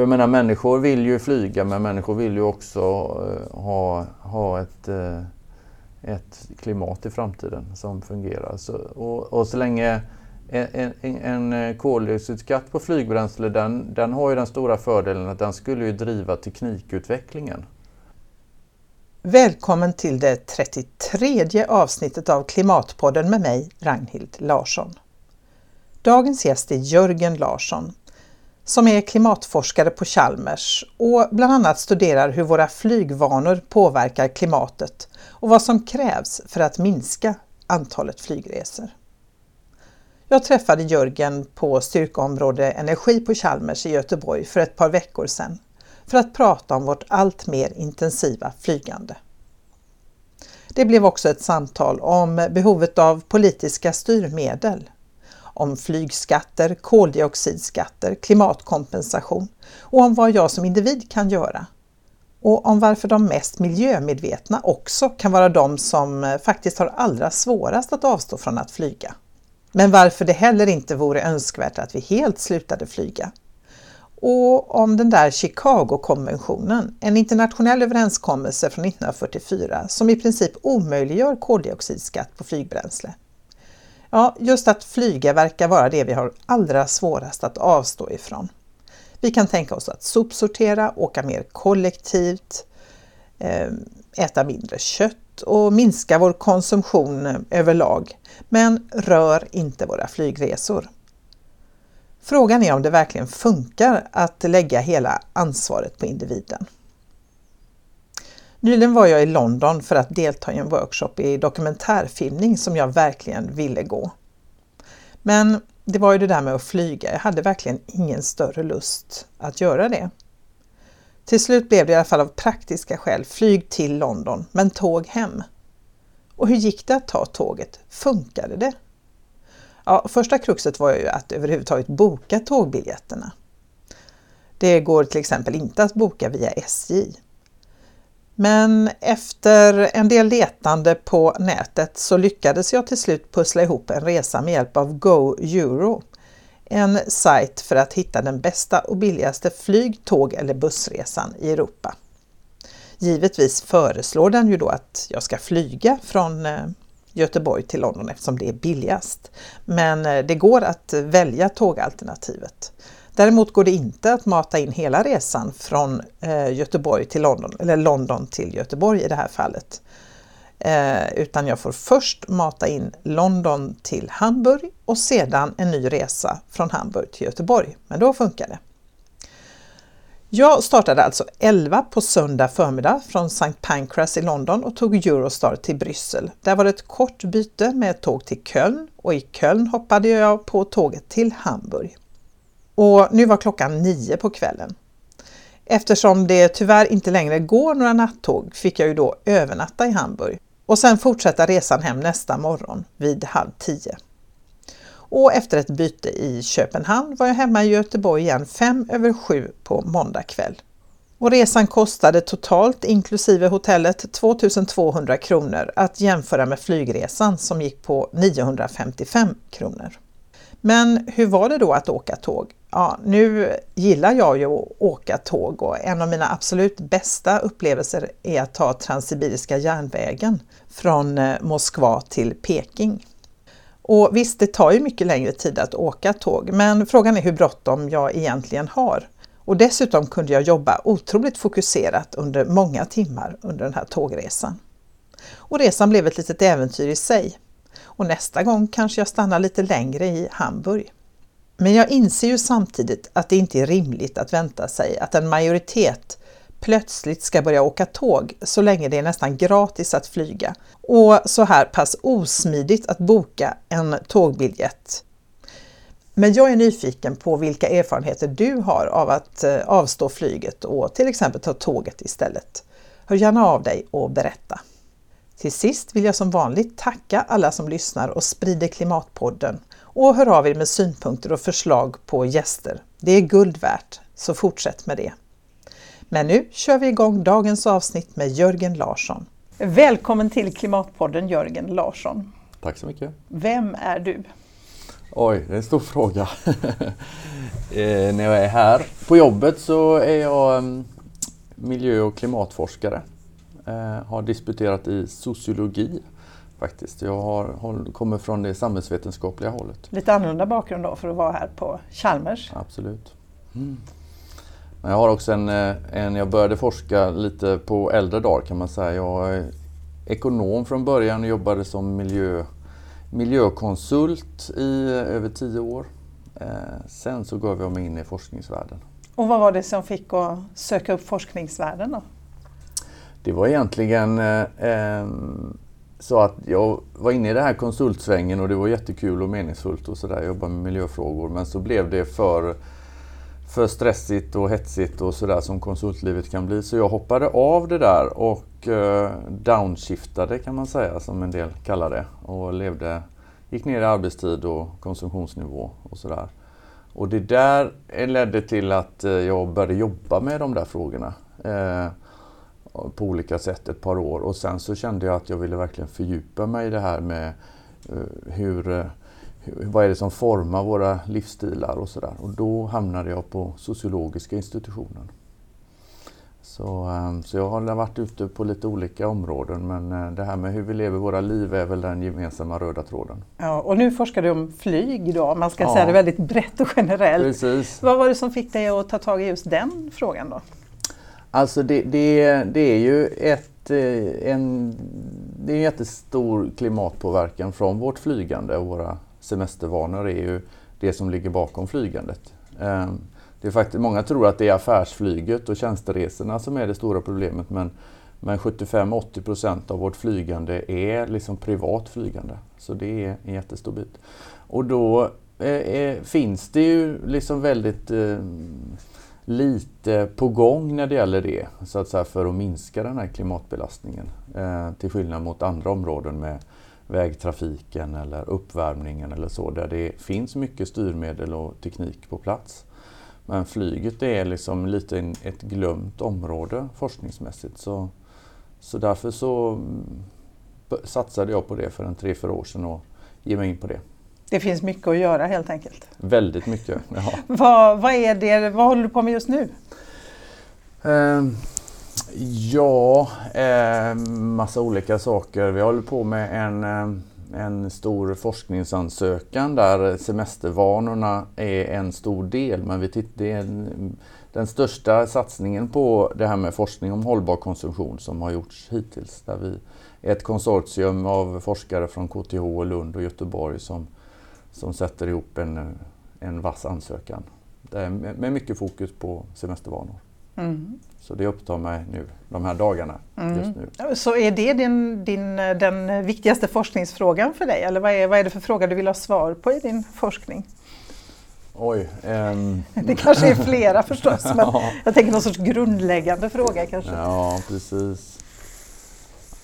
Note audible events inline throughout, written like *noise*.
för jag menar, människor vill ju flyga men människor vill ju också eh, ha, ha ett, eh, ett klimat i framtiden som fungerar. Så, och, och så länge en, en, en eh, koldioxidskatt på flygbränsle den, den har ju den stora fördelen att den skulle ju driva teknikutvecklingen. Välkommen till det 33 avsnittet av Klimatpodden med mig, Ragnhild Larsson. Dagens gäst är Jörgen Larsson som är klimatforskare på Chalmers och bland annat studerar hur våra flygvanor påverkar klimatet och vad som krävs för att minska antalet flygresor. Jag träffade Jörgen på styrkeområde energi på Chalmers i Göteborg för ett par veckor sedan för att prata om vårt allt mer intensiva flygande. Det blev också ett samtal om behovet av politiska styrmedel, om flygskatter, koldioxidskatter, klimatkompensation och om vad jag som individ kan göra. Och om varför de mest miljömedvetna också kan vara de som eh, faktiskt har allra svårast att avstå från att flyga. Men varför det heller inte vore önskvärt att vi helt slutade flyga. Och om den där Chicago-konventionen, en internationell överenskommelse från 1944 som i princip omöjliggör koldioxidskatt på flygbränsle. Ja, just att flyga verkar vara det vi har allra svårast att avstå ifrån. Vi kan tänka oss att sopsortera, åka mer kollektivt, eh, äta mindre kött och minska vår konsumtion eh, överlag, men rör inte våra flygresor. Frågan är om det verkligen funkar att lägga hela ansvaret på individen. Nyligen var jag i London för att delta i en workshop i dokumentärfilmning som jag verkligen ville gå. Men det var ju det där med att flyga, jag hade verkligen ingen större lust att göra det. Till slut blev det i alla fall av praktiska skäl flyg till London, men tåg hem. Och hur gick det att ta tåget? Funkade det? Ja, första kruxet var ju att överhuvudtaget boka tågbiljetterna. Det går till exempel inte att boka via SJ. Men efter en del letande på nätet så lyckades jag till slut pussla ihop en resa med hjälp av Go Euro. En sajt för att hitta den bästa och billigaste flyg-, tåg eller bussresan i Europa. Givetvis föreslår den ju då att jag ska flyga från eh, Göteborg till London eftersom det är billigast. Men eh, det går att välja tågalternativet. Däremot går det inte att mata in hela resan från eh, Göteborg till London, eller London till Göteborg i det här fallet. Eh, utan jag får först mata in London till Hamburg och sedan en ny resa från Hamburg till Göteborg. Men då funkar det. Jag startade alltså 11 på söndag förmiddag från St. Pancras i London och tog Eurostar till Bryssel. Där var det ett kort byte med ett tåg till Köln och i Köln hoppade jag på tåget till Hamburg. Och nu var klockan nio på kvällen. Eftersom det tyvärr inte längre går några nattåg fick jag ju då övernatta i Hamburg och sen fortsätta resan hem nästa morgon vid halv tio. Och efter ett byte i Köpenhamn var jag hemma i Göteborg igen fem över sju på måndag kväll. Och resan kostade totalt inklusive hotellet 2200 kronor att jämföra med flygresan som gick på 955 kronor. Men hur var det då att åka tåg? Ja, nu gillar jag ju att åka tåg och en av mina absolut bästa upplevelser är att ta Transsibiriska järnvägen från eh, Moskva till Peking. Och visst, det tar ju mycket längre tid att åka tåg, men frågan är hur bråttom jag egentligen har. Och dessutom kunde jag jobba otroligt fokuserat under många timmar under den här tågresan. Och resan blev ett litet äventyr i sig. Och nästa gång kanske jag stannar lite längre i Hamburg. Men jag inser ju samtidigt att det inte är rimligt att vänta sig att en majoritet plötsligt ska börja åka tåg så länge det är nästan gratis att flyga och så här pass osmidigt att boka en tågbiljett. Men jag är nyfiken på vilka erfarenheter du har av att eh, avstå flyget och till exempel ta tåget istället. Hör gärna av dig och berätta. Till sist vill jag som vanligt tacka alla som lyssnar och sprider Klimatpodden och hör av er med synpunkter och förslag på gäster. Det är guld värt, så fortsätt med det. Men nu kör vi igång dagens avsnitt med Jörgen Larsson. Välkommen till Klimatpodden Jörgen Larsson. Tack så mycket. Vem är du? Oj, det är en stor fråga. *laughs* Eh, när jag är här på jobbet så är jag um, miljö och klimatforskare. Eh, har disputerat i sociologi faktiskt. Jag har, kommer från det samhällsvetenskapliga hållet. Lite annorlunda bakgrund då för att vara här på Chalmers. Absolut. Mm. Men jag har också en, eh, en, jag började forska lite på äldre dagar kan man säga. Jag är ekonom från början och jobbade som miljö, miljökonsult i över tio år. Eh, sen så gav jag mig in i forskningsvärlden. Och vad var det som fick att söka upp forskningsvärlden då? Det var egentligen eh, ehm, så att jag var inne i den här konsultsvängen och det var jättekul och meningsfullt och sådär, jobba med miljöfrågor. Men så blev det för, för stressigt och hetsigt och sådär som konsultlivet kan bli. Så jag hoppade av det där och eh, downshiftade kan man säga, som en del kallar det. Och levde, gick ner i arbetstid och konsumtionsnivå och sådär. Och det där eh, ledde till att eh, jag började jobba med de där frågorna. Eh, på olika sätt ett par år och sen så kände jag att jag ville verkligen fördjupa mig i det här med uh, hur, uh, vad är det som formar våra livsstilar och sådär. Och då hamnade jag på sociologiska institutionen. Så, um, så jag har varit ute på lite olika områden men det här med hur vi lever våra liv är väl den gemensamma röda tråden. Ja, och nu forskar du om flyg då, man ska ja. säga det väldigt brett och generellt. Precis. Vad var det som fick dig att ta tag i just den frågan då? Alltså det, det, det är ju ett, eh, en, det är en jättestor klimatpåverkan från vårt flygande och våra semestervanor är ju det som ligger bakom flygandet. Ehm, det är faktiskt, många tror att det är affärsflyget och tjänsteresorna som är det stora problemet men, men 75-80 procent av vårt flygande är liksom privat flygande. Så det är en jättestor bit. Och då är, finns det ju liksom väldigt eh, lite på gång när det gäller det, så att säga, för att minska den här klimatbelastningen. Eh, till skillnad mot andra områden med vägtrafiken eller uppvärmningen eller så, där det finns mycket styrmedel och teknik på plats. Men flyget är liksom lite ett glömt område forskningsmässigt. Så, så därför så mm, satsade jag på det för en tre, fyra år sedan och ge mig in på det. Det finns mycket att göra helt enkelt. Väldigt mycket. Ja. *laughs* vad, vad, är det, vad håller du på med just nu? Uh, ja, uh, massa olika saker. Vi håller på med en, uh, en stor forskningsansökan där semestervanorna är en stor del. Men vi det är en, den största satsningen på det här med forskning om hållbar konsumtion som har gjorts hittills. Där vi är ett konsortium av forskare från KTH, Lund och Göteborg som som sätter ihop en, en vass ansökan. med mycket fokus på semestervanor. Mm. Så det upptar mig nu de här dagarna. Mm. just nu. Så är det din, din, den viktigaste forskningsfrågan för dig? Eller vad är, vad är det för fråga du vill ha svar på i din forskning? Oj. Um... *laughs* Det kanske är flera förstås, *laughs* men ja. jag tänker någon sorts grundläggande fråga kanske. Ja, precis.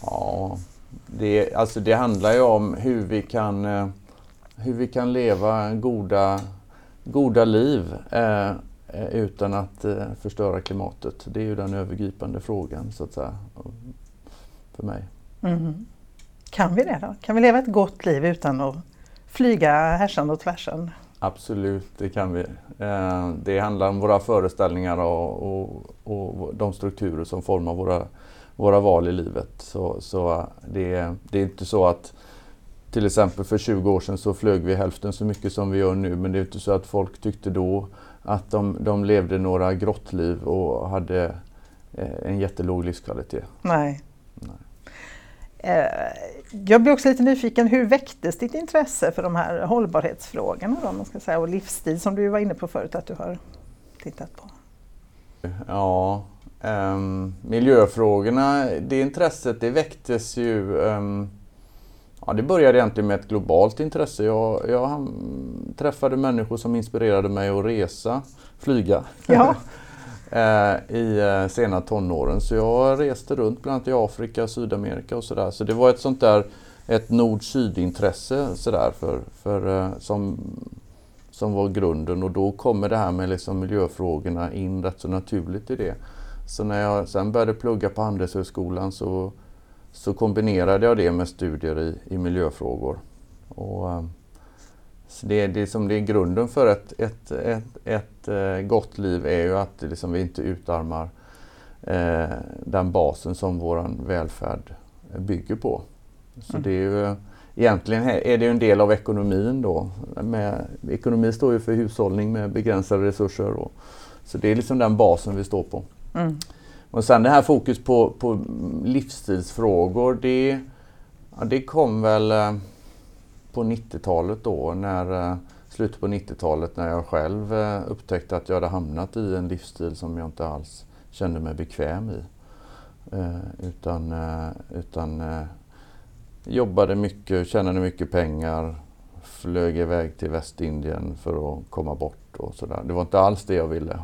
Ja, det, alltså det handlar ju om hur vi kan eh, hur vi kan leva goda, goda liv eh, eh, utan att eh, förstöra klimatet. Det är ju den övergripande frågan så att säga för mig. Mm. Kan vi det då? Kan vi leva ett gott liv utan att flyga härsan och tvärsan? Absolut, det kan vi. Eh, det handlar om våra föreställningar och, och, och, de strukturer som formar våra, våra val i livet. Så, så det, det är inte så att till exempel för 20 år sedan så flög vi hälften så mycket som vi gör nu men det är inte så att folk tyckte då att de, de levde några grottliv och hade eh, en jättelåg livskvalitet. Nej. Nej. Eh, jag blir också lite nyfiken, hur väcktes ditt intresse för de här hållbarhetsfrågorna då, man ska säga, och livsstil som du var inne på förut att du har tittat på? Ja, um, miljöfrågorna, det intresset det väcktes ju um, Ja, det började egentligen med ett globalt intresse. Jag, jag träffade människor som inspirerade mig att resa, flyga. Ja. *laughs* Eh, i eh, sena tonåren. Så jag reste runt bland annat i Afrika, Sydamerika och sådär. Så det var ett sånt där ett nord-syd-intresse sådär för, för, eh, som, som var grunden och då kommer det här med liksom miljöfrågorna in rätt så naturligt i det. Så när jag sen började plugga på Handelshögskolan så så kombinerade jag det med studier i, i miljöfrågor. Och, Så det, det, som det är grunden för ett, ett, ett, ett eh, gott liv är ju att liksom vi inte utarmar eh, den basen som vår välfärd bygger på. Så mm. det är ju, egentligen är det en del av ekonomin då. Med, ekonomi står ju för hushållning med begränsade resurser. Och, så det är liksom den basen vi står på. Mm. Och sen det här fokus på, på livsstilsfrågor, det, ja, det kom väl eh, på 90-talet då, när, eh, slutet på 90-talet när jag själv eh, upptäckte att jag hade hamnat i en livsstil som jag inte alls kände mig bekväm i. Utan, utan jobbade mycket, tjänade mycket pengar, flög iväg till Västindien för att komma bort och sådär. Det var inte alls det jag ville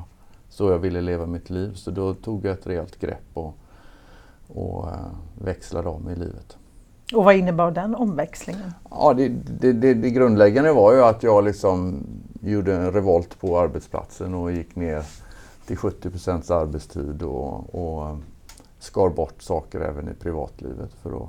så jag ville leva mitt liv. Så då tog jag ett rejält grepp och, och uh, växlade om i livet. Och vad innebar den omväxlingen? Ja, det, det, det, det, grundläggande var ju att jag liksom gjorde en revolt på arbetsplatsen och gick ner till 70 procents arbetstid och, och eh, skar bort saker även i privatlivet för att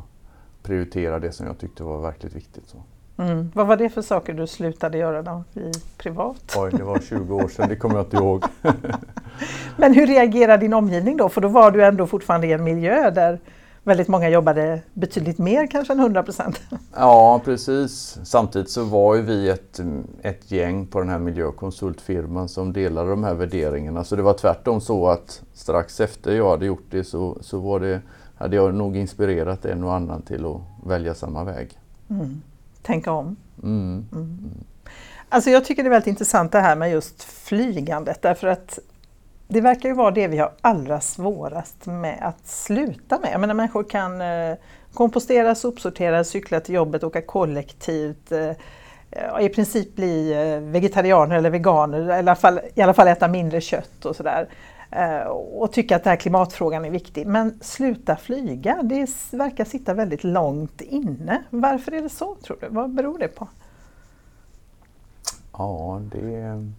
prioritera det som jag tyckte var verkligt viktigt. Så. Mm. Vad var det för saker du slutade göra då, i privat? Oj, det var 20 år sedan, det kommer jag inte ihåg. *laughs* Men hur reagerade din omgivning då? För då var du ändå fortfarande i en miljö där väldigt många jobbade betydligt mer kanske än 100 procent. Ja, precis. Samtidigt så var ju vi ett, ett gäng på den här miljökonsultfirman som delade de här värderingarna. Så det var tvärtom så att strax efter jag hade gjort det så, så var det, hade jag nog inspirerat en och annan till att välja samma väg. Mm tänka om. Mm. Mm. Alltså jag tycker det är väldigt intressant det här med just flygandet därför att det verkar ju vara det vi har allra svårast med att sluta med. Jag menar människor kan eh, kompostera, sopsortera, cykla till jobbet, åka kollektivt, eh, i princip bli eh, vegetarianer eller veganer, i alla fall, i alla fall äta mindre kött och sådär. Eh, och tycka att den här klimatfrågan är viktig. Men sluta flyga, det verkar sitta väldigt långt inne. Varför är det så tror du? Vad beror det på? Ja, det...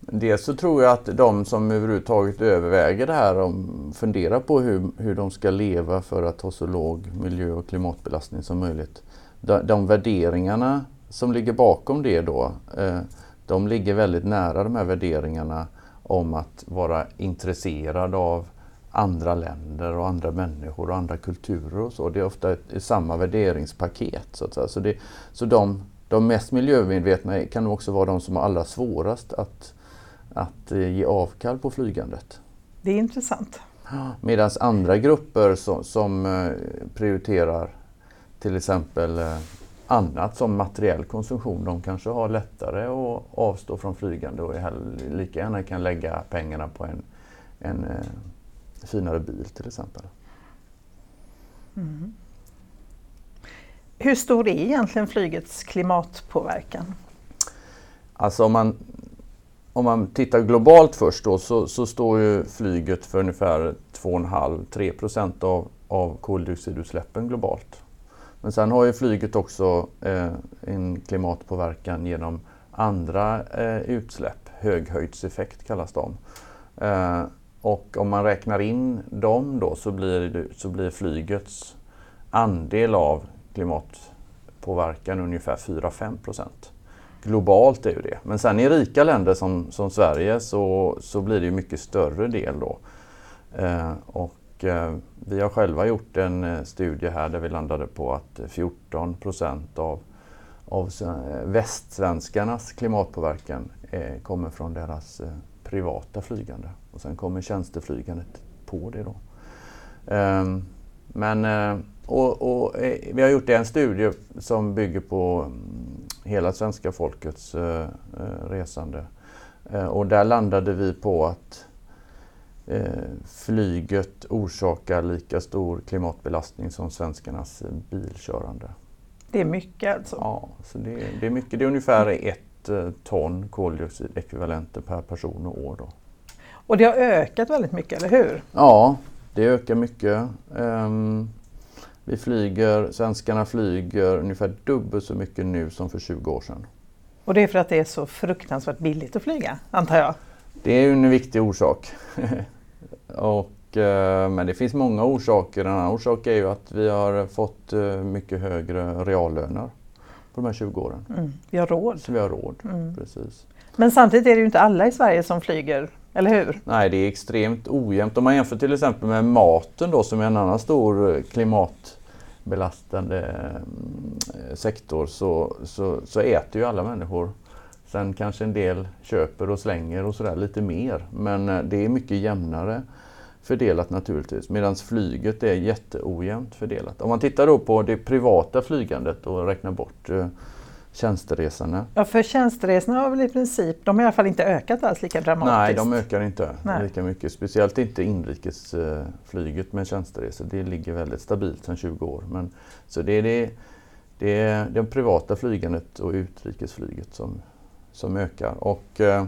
Dels så tror jag att de som överhuvudtaget överväger det här och funderar på hur, hur de ska leva för att ha så låg miljö och klimatbelastning som möjligt. De, de värderingarna som ligger bakom det då, eh, de ligger väldigt nära de här värderingarna om att vara intresserad av andra länder och andra människor och andra kulturer och så. Det är ofta ett, samma värderingspaket. Så, att säga. så, det, så de, de mest miljömedvetna kan också vara de som har allra svårast att, att eh, ge avkall på flygandet. Det är intressant. Medan andra grupper som, som eh, prioriterar till exempel eh, annat som materiell konsumtion. De kanske har lättare att avstå från flygande och lika gärna kan lägga pengarna på en, en eh, finare bil till exempel. Mm. Hur stor är egentligen flygets klimatpåverkan? Alltså om man, om man tittar globalt först då, så, så står ju flyget för ungefär 2,5-3 procent av, av koldioxidutsläppen globalt. Men sen har ju flyget också eh, en klimatpåverkan genom andra eh, utsläpp. Höghöjdseffekt kallas de. Eh, och om man räknar in dem då så blir, så blir flygets andel av klimatpåverkan ungefär 4-5 procent. Globalt är ju det. Men sen i rika länder som, som Sverige så, så blir det ju mycket större del då. Eh, och och eh, vi har själva gjort en eh, studie här där vi landade på att 14 procent av, av eh, västsvenskarnas klimatpåverkan kommer från deras privata flygande. Och sen kommer tjänsteflygandet på det då. Ehm, men, och, och, vi har gjort en studie som bygger på mm, hela svenska folkets resande. Och där landade vi på att flyget orsakar lika stor klimatbelastning som svenskarnas bilkörande. Det är mycket alltså? Ja, så det, det är mycket. Det är ungefär ett eh, ton koldioxidekvivalenter per person och år. Då. Och det har ökat väldigt mycket, eller hur? Ja, det ökar mycket. Um, vi flyger, svenskarna flyger ungefär dubbelt så mycket nu som för 20 år sedan. Och det är för att det är så fruktansvärt billigt att flyga, antar jag? Det är en viktig orsak. *laughs* Och, eh, men det finns många orsaker. En annan orsak är ju att vi har fått eh, mycket högre reallöner. på de här 20 åren. Mm. Vi har råd. Så vi har råd, Mm. precis. Men samtidigt är det ju inte alla i Sverige som flyger, eller hur? Nej, det är extremt ojämnt. Om man jämför till exempel med maten då som är en annan stor eh, klimatbelastande eh, sektor så, så, så äter ju alla människor. Sen kanske en del köper och slänger och sådär lite mer. Men eh, det är mycket jämnare fördelat naturligtvis. Medan flyget är jätteojämnt fördelat. Om man tittar då på det privata flygandet och räknar bort eh, tjänsteresorna. Ja, för tjänsteresorna har väl i princip, de har i alla fall inte ökat alls lika dramatiskt. Nej, de ökar inte Nej. lika mycket. Speciellt inte inrikesflyget med tjänsteresor. Det ligger väldigt stabilt sedan 20 år. Men, så det är det, det, är det privata flygandet och utrikesflyget som, som ökar. Och, eh,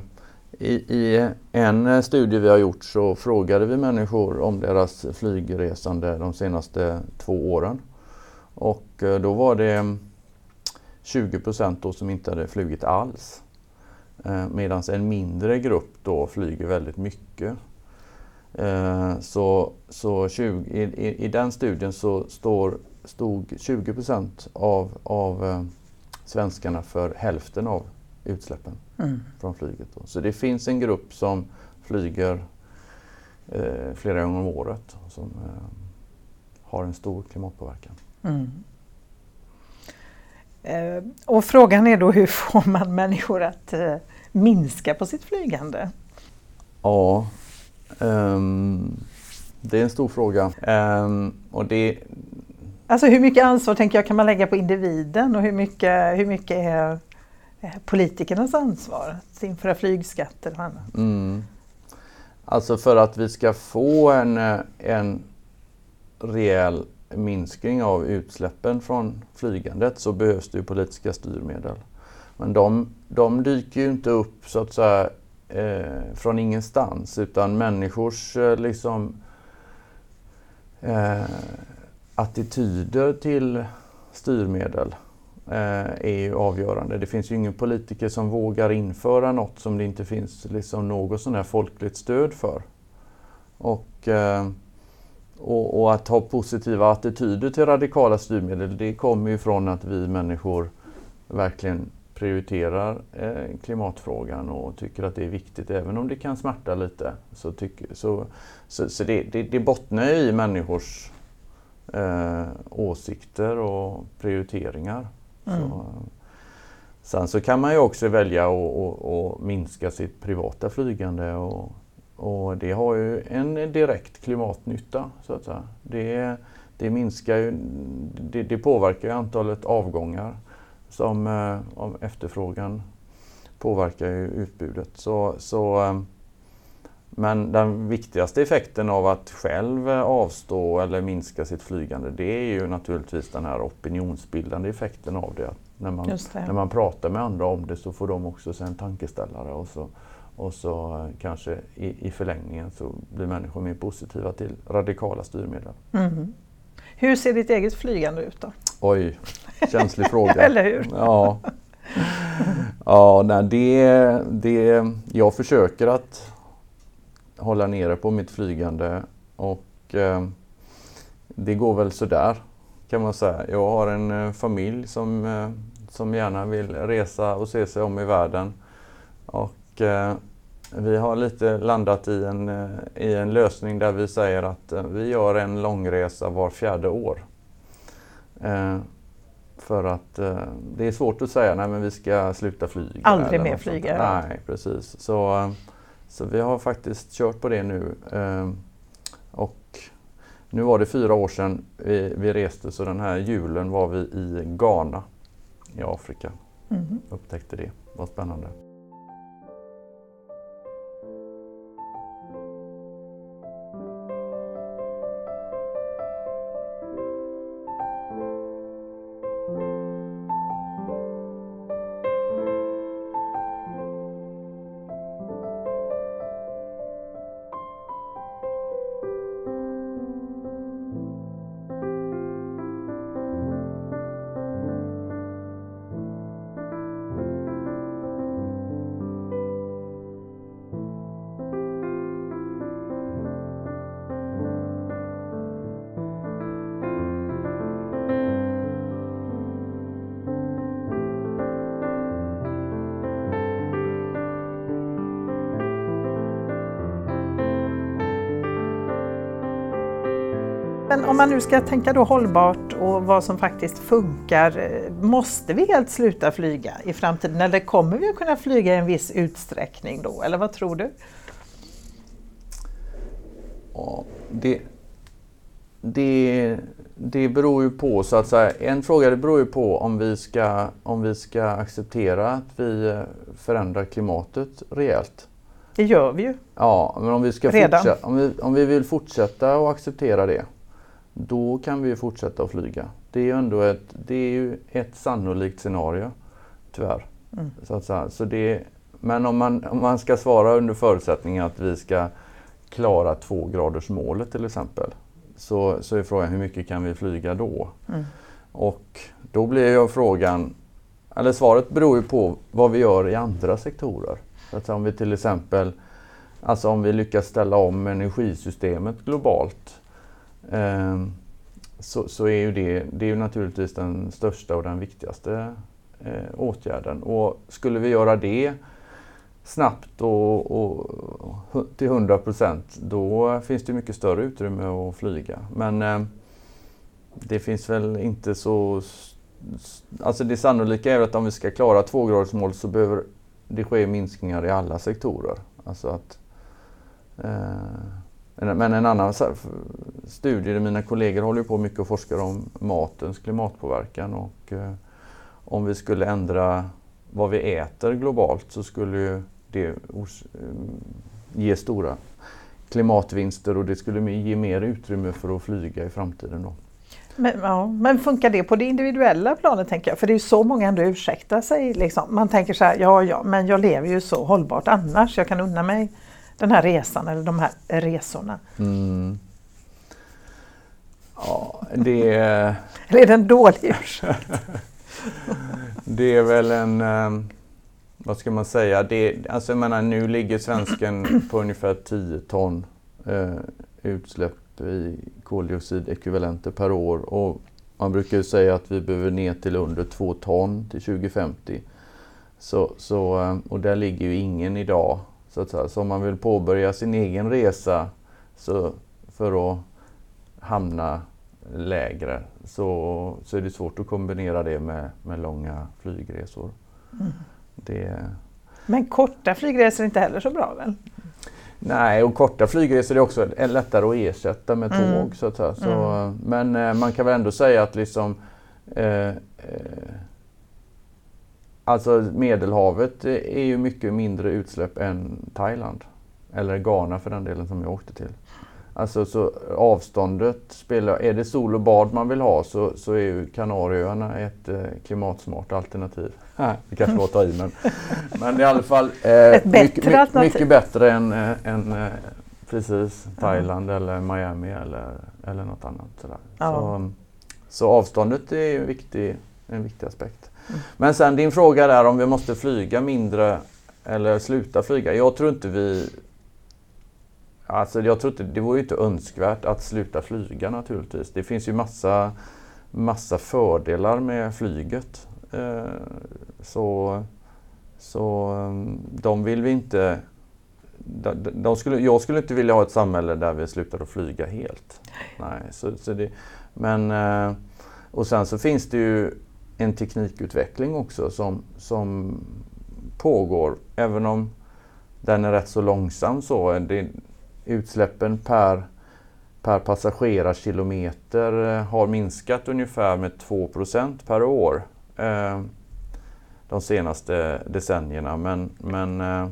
i, I en eh, studie vi har gjort så frågade vi människor om deras flygresande de senaste två åren. Och eh, då var det 20 procent då som inte hade flugit alls. Eh, Medan en mindre grupp då flyger väldigt mycket. Så, så 20, i, i, i den studien så står, stod 20 procent av, av svenskarna för hälften av utsläppen Mm. från flyget. Då. Så det finns en grupp som flyger eh, flera gånger om året som eh, har en stor klimatpåverkan. Mm. Eh, och frågan är då hur får man människor att eh, minska på sitt flygande? Ja, ehm, det är en stor fråga. Ehm, och det, Alltså hur mycket ansvar tänker jag kan man lägga på individen och hur mycket, hur mycket är Eh, politikernas ansvar att införa flygskatter och annat? mm, alltså för att vi ska få en, eh, en rejäl minskning av utsläppen från flygandet så behövs det ju politiska styrmedel. Men de, de dyker ju inte upp så att säga eh, från ingenstans utan människors eh, liksom eh, attityder till styrmedel Eh, är ju avgörande. Det finns ju ingen politiker som vågar införa något som det inte finns liksom något sån här folkligt stöd för. Och, eh, och, och att ha positiva attityder till radikala styrmedel det kommer ju från att vi människor verkligen prioriterar eh, klimatfrågan och tycker att det är viktigt även om det kan smärta lite. Så, tycker, så, så, så det, det, det bottnar ju i människors eh, åsikter och prioriteringar. Mm. Så, sen så kan man ju också välja att minska sitt privata flygande och, och det har ju en direkt klimatnytta så att säga. Det, det minskar ju, det, det påverkar ju antalet avgångar som eh, efterfrågan påverkar ju utbudet. Så, så, eh, men den viktigaste effekten av att själv avstå eller minska sitt flygande det är ju naturligtvis den här opinionsbildande effekten av det. Att När man, det. när man pratar med andra om det så får de också en tankeställare och så, och så kanske i, i förlängningen så blir människor mer positiva till radikala styrmedel. Mhm. Hur ser ditt eget flygande ut då? Oj, känslig fråga. *laughs* Eller hur? Ja, ja nej, det, det, jag försöker att hålla nere på mitt flygande och eh, det går väl sådär kan man säga. Jag har en eh, familj som, eh, som gärna vill resa och se sig om i världen. Och vi har lite landat i en, i en lösning där vi säger att vi gör en långresa var fjärde år. För att eh, det är svårt att säga nej men vi ska sluta flyga. Aldrig mer flyga. Nej, precis. Så, så vi har faktiskt kört på det nu. Eh, och nu var det fyra år sedan vi, vi reste så den här julen var vi i Ghana i Afrika. Mhm. Upptäckte det. Vad spännande. Men om man nu ska tänka då hållbart och vad som faktiskt funkar, eh, måste vi helt sluta flyga i framtiden eller kommer vi att kunna flyga i en viss utsträckning då, eller vad tror du? Ja, det, det, det beror ju på så att säga. En fråga det beror ju på om vi ska, om vi ska acceptera att vi eh, förändrar klimatet rejält. Det gör vi ju. Ja, men om vi, ska Redan. fortsätta, om vi, om vi vill fortsätta att acceptera det, då kan vi ju fortsätta att flyga. Det är ju ändå ett, det är ju ett sannolikt scenario, tyvärr. Mm. Så att säga. Så det, men om man, om man ska svara under förutsättning att vi ska klara två graders målet till exempel, så, så är frågan hur mycket kan vi flyga då? Mm. Och då blir ju frågan, eller svaret beror ju på vad vi gör i andra sektorer. Så att om vi till exempel, alltså om vi lyckas ställa om energisystemet globalt Ehm, så, så är ju det, det är ju naturligtvis den största och den viktigaste eh, åtgärden. Och skulle vi göra det snabbt och, och, och till 100 procent, då finns det mycket större utrymme att flyga. Men eh, det finns väl inte så... Alltså det sannolika är att om vi ska klara tvågradersmålet så behöver det ske minskningar i alla sektorer. Alltså att, eh, men en annan studie där mina kollegor håller på mycket och forskar om matens klimatpåverkan och eh, om vi skulle ändra vad vi äter globalt så skulle det eh, ge stora klimatvinster och det skulle ge mer utrymme för att flyga i framtiden. Då. Men, ja, men funkar det på det individuella planet tänker jag? För det är ju så många ändå ursäktar sig. Liksom. Man tänker så här, ja ja, men jag lever ju så hållbart annars. Jag kan unna mig den här resan eller de här resorna. Mm. Ja, det... *laughs* Eller är det en dålig ursäkt? *laughs* det är väl en... Vad ska man säga? Det, alltså jag menar, nu ligger svensken på ungefär 10 ton eh, utsläpp i koldioxidekvivalenter per år. Och man brukar ju säga att vi behöver ner till under 2 ton till 2050. Så, så, och där ligger ju ingen idag. Så, att så om man vill påbörja sin egen resa så för att hamna lägre så, så är det svårt att kombinera det med, med långa flygresor. Mm. Det... Men korta flygresor är inte heller så bra väl? Nej, och korta flygresor är också lättare att ersätta med tåg. Mm. Så att säga. Så, mm. Men eh, man kan väl ändå säga att liksom eh, eh, Alltså Medelhavet är ju mycket mindre utsläpp än Thailand. Eller Ghana för den delen som jag åkte till. Alltså så avståndet spelar, är det sol och bad man vill ha så, så är ju Kanarieöarna ett eh, klimatsmart alternativ. *laughs* det kanske var att ta i men, men i alla fall *laughs* eh, mycket, mycket, mycket, bättre än, äh, än äh, precis Thailand mm. eller Miami eller, eller något annat. Sådär. Ja. Så, så avståndet är en viktig, en viktig aspekt. Mm. Men sen din fråga där om vi måste flyga mindre eller sluta flyga. Jag tror inte vi Alltså jag tror inte, det vore ju inte önskvärt att sluta flyga naturligtvis. Det finns ju massa, massa fördelar med flyget. Eh, så, så mm, de vill vi inte... De, skulle, jag skulle inte vilja ha ett samhälle där vi slutar att flyga helt. Nej, så, så det, men, eh, och sen så finns det ju en teknikutveckling också som, som pågår. Även om den är rätt så långsam så. Det, utsläppen per, per passagerarkilometer eh, har minskat ungefär med 2% per år eh, de senaste decennierna. Men, men eh,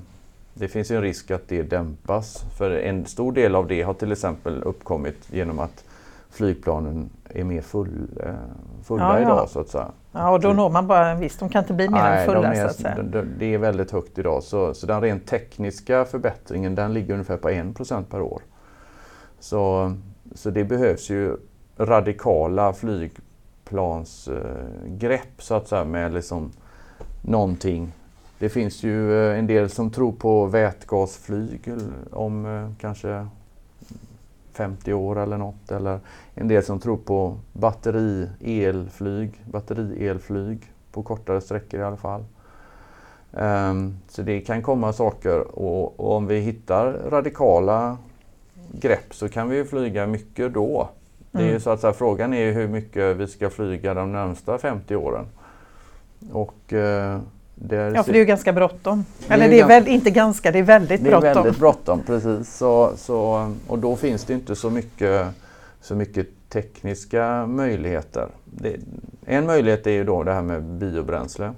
det finns en risk att det dämpas. För en stor del av det har till exempel uppkommit genom att flygplanen är mer full, fulla ja, ja. idag så att säga. Ja, och då når man bara en viss, de kan inte bli mer än fulla är, så att säga. De, det är väldigt högt idag så, så den rent tekniska förbättringen den ligger ungefär på 1 per år. Så, så det behövs ju radikala flygplansgrepp så att säga med liksom någonting. Det finns ju eh, en del som tror på vätgasflyg om eh, kanske 50 år eller något. Eller en del som tror på batteri-elflyg, batteri-elflyg på kortare sträckor i alla fall. Um, så det kan komma saker och, och, om vi hittar radikala grepp så kan vi flyga mycket då. Det är ju så att så här, frågan är hur mycket vi ska flyga de närmsta 50 åren. Och, eh, ja, för det är ju ganska bråttom. Eller det är, väl, inte ganska, det är väldigt bråttom. Det är väldigt bråttom, precis. Så, så, och då finns det inte så mycket, så mycket tekniska möjligheter. Det, en möjlighet är ju då det här med biobränsle.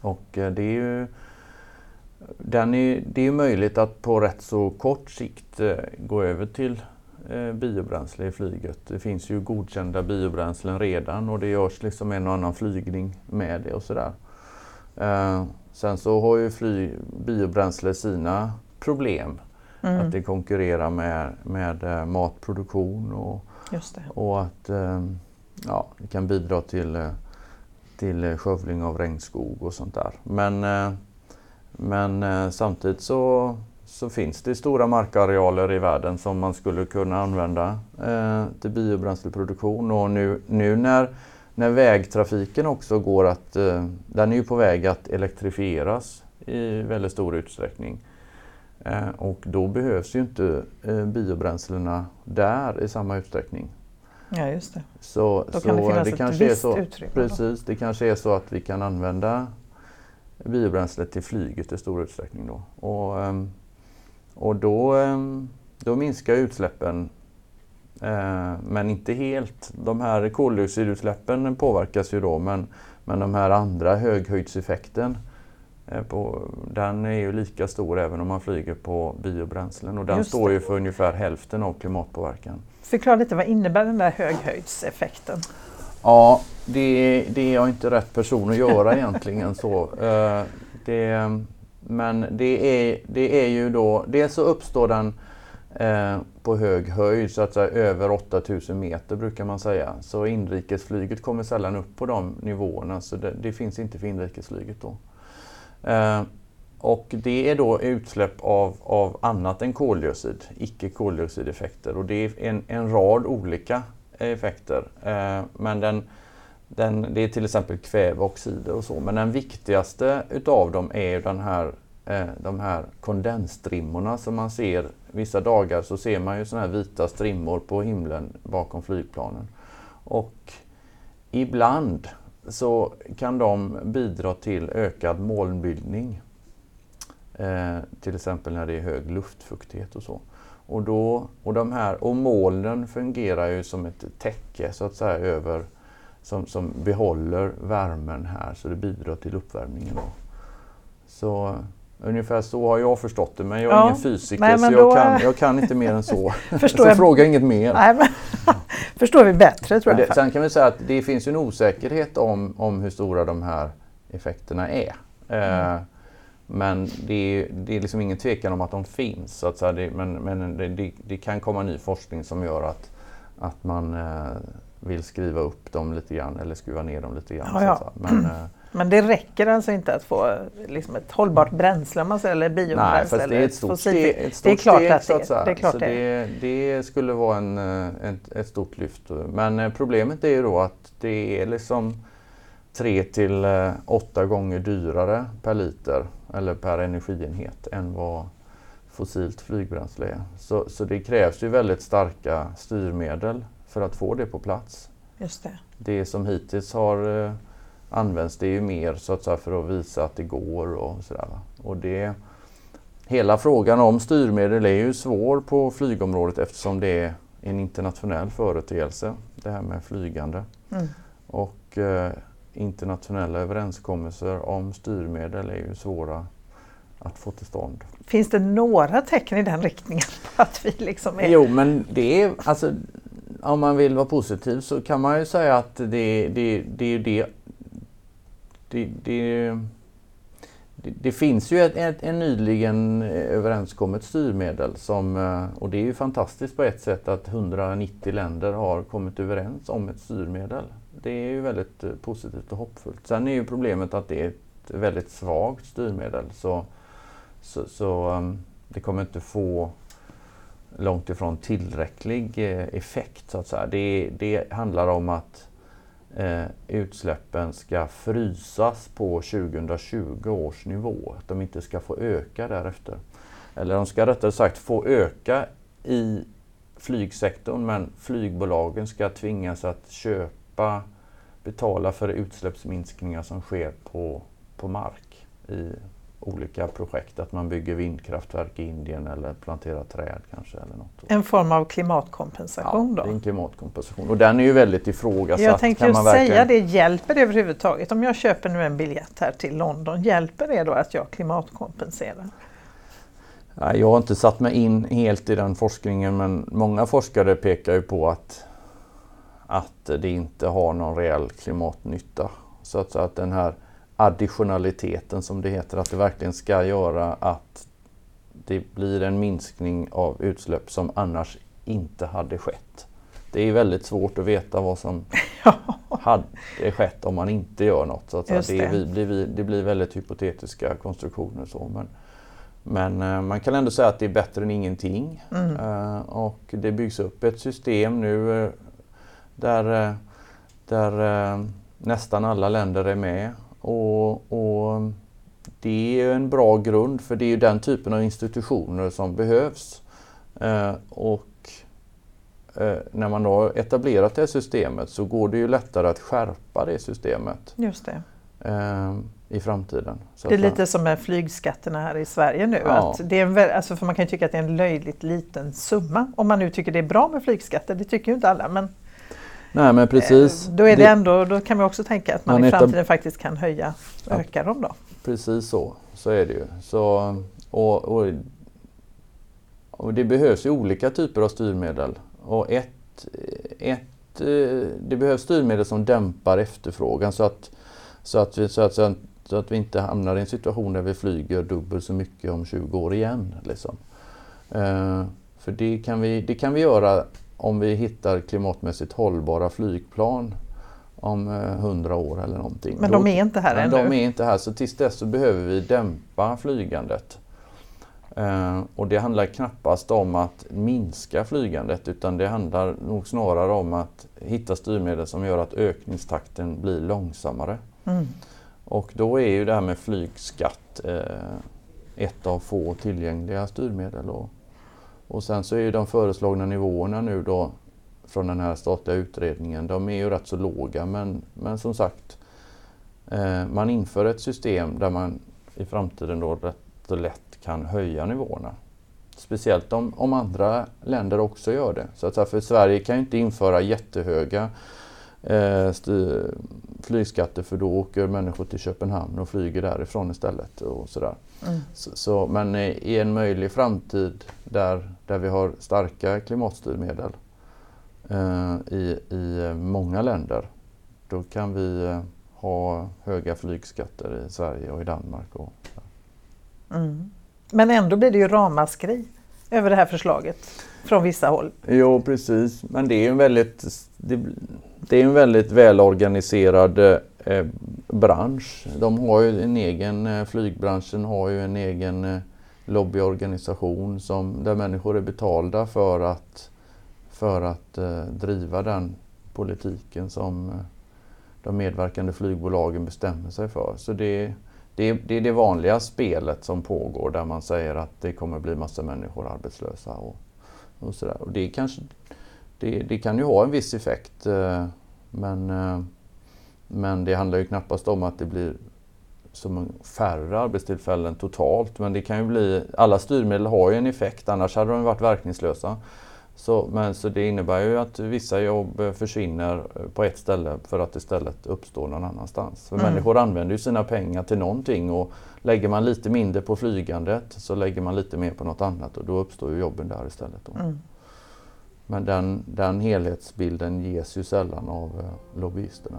Och eh, det är ju den är, det är möjligt att på rätt så kort sikt eh, gå över till eh, biobränsle i flyget. Det finns ju godkända biobränslen redan och det görs liksom en och annan flygning med det och sådär. Eh, sen så har ju fly, biobränsle sina problem. Mm. Att det konkurrerar med, med eh, matproduktion och, och att eh, ja, det kan bidra till, till skövling av regnskog och sånt där. Men men samtidigt så, så finns det stora markarealer i världen som man skulle kunna använda eh, till biobränsleproduktion. Och nu, nu när, när vägtrafiken också går att, eh, den är ju på väg att elektrifieras i väldigt stor utsträckning. Eh, och då behövs ju inte eh, biobränslena där i samma utsträckning. Ja, just det. Så, då kan så det finnas det ett kanske visst är så, utrymme. Precis, det kanske är så att vi kan använda biobränsle till flyget i stor utsträckning. Då. Och, ehm, och då, ehm, då minskar utsläppen men inte helt. De här koldioxidutsläppen påverkas ju då men, men de här andra höghöjdseffekten eh, på, den är ju lika stor även om man flyger på biobränslen och den Just står ju för ungefär hälften av klimatpåverkan. Förklara lite, vad innebär den där höghöjdseffekten? Ja, det, det är jag inte rätt person att göra *laughs* egentligen. så. Uh, det, men det är, det är ju då, dels så uppstår den eh, på hög höjd, så att säga över 8000 meter brukar man säga. Så inrikesflyget kommer sällan upp på de nivåerna, så det, det finns inte för inrikesflyget då. Eh, och det är då utsläpp av, av annat än koldioxid, icke koldioxideffekter. Och det är en, en rad olika effekter. Eh, men den, den, det är till exempel kväveoxider och så. Men den viktigaste utav dem är den här, Eh, de här kondensstrimmorna som man ser vissa dagar så ser man ju sådana här vita strimmor på himlen bakom flygplanen. Och ibland så kan de bidra till ökad molnbildning. Eh, till exempel när det är hög luftfuktighet och så. Och, då, och, de här, och molnen fungerar ju som ett täcke så att säga över som, som behåller värmen här så det bidrar till uppvärmningen. Då. Så ungefär så har jag förstått det men jag är ja. ingen fysiker Nej, så jag, kan, jag kan inte mer än så. *laughs* så jag... fråga inget mer. Nej, men *laughs* förstår vi bättre tror jag. Det, sen kan vi säga att det finns en osäkerhet om, om hur stora de här effekterna är. Mm. Eh, men det är, det är liksom ingen tvekan om att de finns. Så att säga, det, men men det, det, kan komma ny forskning som gör att, att man eh, vill skriva upp dem lite grann eller skruva ner dem lite grann. Ja, ja. Men, äh, men det räcker alltså inte att få liksom ett hållbart bränsle om man säger, eller biobränsle? Nej, fast det är ett stort steg. Ett stort det är klart steg, att det, är. det, är klart så det, det skulle vara en, ett, eh, ett stort lyft. Men eh, problemet är ju då att det är liksom tre till åtta gånger dyrare per liter eller per energienhet än vad fossilt flygbränsle är. Så, så det krävs ju väldigt starka styrmedel för att få det på plats. Just det. det som hittills har använts det är ju mer så att säga, för att visa att det går och sådär. Och det, hela frågan om styrmedel är ju svår på flygområdet eftersom det är en internationell företeelse, det här med flygande. Mm. Och eh, internationella överenskommelser om styrmedel är ju svåra att få till stånd. Finns det några tecken i den riktningen? Att vi liksom är... Jo, men det är, alltså, om man vill vara positiv så kan man ju säga att det, det, det, det, det, det, det finns ju ett, ett, en nyligen överenskommet styrmedel som, eh, och det är ju fantastiskt på ett sätt att 190 länder har kommit överens om ett styrmedel. Det är ju väldigt eh, positivt och hoppfullt. Sen är ju problemet att det är ett väldigt svagt styrmedel så, så, så ehm, det kommer inte få långt ifrån tillräcklig eh, effekt. Så att säga. Det, det handlar om att eh, utsläppen ska frysas på 2020 års nivå. Att de inte ska få öka därefter. Eller de ska rättare sagt få öka i flygsektorn men flygbolagen ska tvingas att köpa, betala för utsläppsminskningar som sker på, på mark i olika projekt. Att man bygger vindkraftverk i Indien eller planterar träd kanske. Eller något. En form av klimatkompensation ja, då? det är en klimatkompensation och den är ju väldigt ifrågasatt. Jag tänkte ju verkligen... säga det, hjälper det överhuvudtaget? Om jag köper nu en biljett här till London, hjälper det då att jag klimatkompenserar? Jag har inte satt mig in helt i den forskningen men många forskare pekar ju på att, att det inte har någon reell klimatnytta. Så att, så att den här additionaliteten som det heter, att det verkligen ska göra att det blir en minskning av utsläpp som annars inte hade skett. Det är väldigt svårt att veta vad som *laughs* hade skett om man inte gör något. Så att det. Det, blir, det blir väldigt hypotetiska konstruktioner. Så, men, men uh, man kan ändå säga att det är bättre än ingenting. Mm. Uh, och det byggs upp ett system nu uh, där, där nästan alla länder är med och, och, det är en bra grund för det är den typen av institutioner som behövs. Eh, och eh, när man då etablerat det systemet så går det ju lättare att skärpa det systemet. Just det. Eh, I framtiden. Så det är lite som med flygskatterna här i Sverige nu. Ja. Att det är en, alltså för man kan ju tycka att det är en löjligt liten summa. Om man nu tycker det är bra med flygskatter, det tycker ju inte alla. Men Nej men precis. Eh, då, är det ändå, då kan man också tänka att man, man i framtiden faktiskt kan höja, ja, öka dem då. Precis så, så är det ju. Så, och, och, och det behövs ju olika typer av styrmedel. Och ett, ett, eh, det behövs styrmedel som dämpar efterfrågan så att, så att, vi, så att, så att vi inte hamnar i en situation där vi flyger dubbelt så mycket om 20 år igen. Liksom. Uh, för det kan, vi, det kan vi göra om vi hittar klimatmässigt hållbara flygplan om eh, hundra år eller någonting. Men de är inte här ännu? De är inte här, så tills dess så behöver vi dämpa flygandet. Eh, och det handlar knappast om att minska flygandet utan det handlar nog snarare om att hitta styrmedel som gör att ökningstakten blir långsammare. Mm. Och då är ju det här med flygskatt eh, ett av få tillgängliga styrmedel. Och och sen så är ju de föreslagna nivåerna nu då från den här statliga utredningen, de är ju rätt så låga men, men som sagt eh, man inför ett system där man i framtiden då rätt så lätt kan höja nivåerna. Speciellt om, om andra länder också gör det. Så att för Sverige kan ju inte införa jättehöga flygskatter för då åker människor till Köpenhamn och flyger därifrån istället. Och sådär. Mm. Så, så, men i en möjlig framtid där, där vi har starka klimatstyrmedel eh, i, i många länder, då kan vi eh, ha höga flygskatter i Sverige och i Danmark. Och, mm. Men ändå blir det ju ramaskri över det här förslaget från vissa håll. Jo precis, men det är en väldigt, det, det är en väldigt välorganiserad eh, bransch. De har ju en egen, eh, flygbranschen har ju en egen eh, lobbyorganisation som, där människor är betalda för att, för att eh, driva den politiken som eh, de medverkande flygbolagen bestämmer sig för. Så det, det, det är det vanliga spelet som pågår där man säger att det kommer bli massa människor arbetslösa. Och, och sådär. Och det, kanske, det, det, kan ju ha en viss effekt eh, men, eh, men det handlar ju knappast om att det blir som färre arbetstillfällen totalt. Men det kan ju bli, alla styrmedel har ju en effekt annars hade de varit verkningslösa. Så, men, så det innebär ju att vissa jobb försvinner på ett ställe för att istället uppstå någon annanstans. För mm. Människor använder ju sina pengar till någonting och lägger man lite mindre på flygandet så lägger man lite mer på något annat och då uppstår ju jobben där istället. Mm. Men den, den helhetsbilden ges ju sällan av eh, lobbyisterna.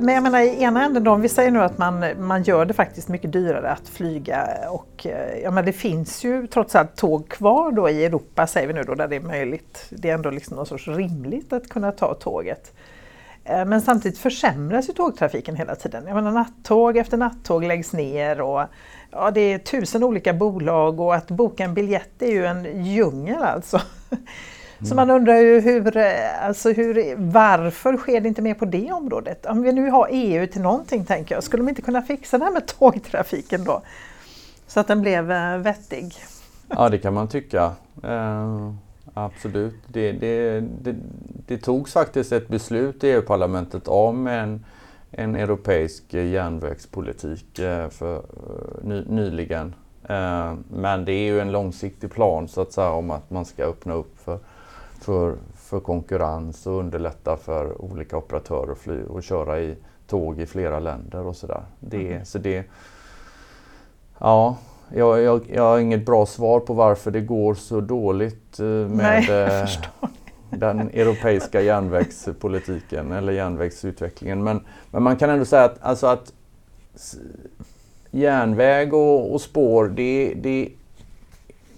Men jag menar i ena änden då, om vi säger nu att man, man gör det faktiskt mycket dyrare att flyga och eh, ja, men det finns ju trots allt tåg kvar då i Europa säger vi nu då där det är möjligt. Det är ändå liksom någon sorts rimligt att kunna ta tåget. Eh, men samtidigt försämras ju tågtrafiken hela tiden. Jag menar nattåg efter nattåg läggs ner och ja, det är tusen olika bolag och att boka en biljett är ju en djungel alltså. *laughs* Så man undrar ju hur, eh, alltså hur, varför sker det inte mer på det området? Om vi nu har EU till någonting tänker jag, skulle de inte kunna fixa det här med *laughs* tågtrafiken då? Så att den blev eh, vettig. Ja det kan man tycka. Eh, absolut. Det, det, det, det togs faktiskt ett beslut i EU-parlamentet om en, en europeisk järnvägspolitik eh, för, ny, nyligen. Men det är ju en långsiktig plan så att säga om att man ska öppna upp för för, för konkurrens och underlätta för olika operatörer att fly och köra i tåg i flera länder och sådär. Det, mm. så det, ja, jag, jag, jag har inget bra svar på varför det går så dåligt eh, med Nej, eh, den europeiska järnvägspolitiken eller järnvägsutvecklingen. Men, men man kan ändå säga att, alltså att järnväg och, och spår, det, det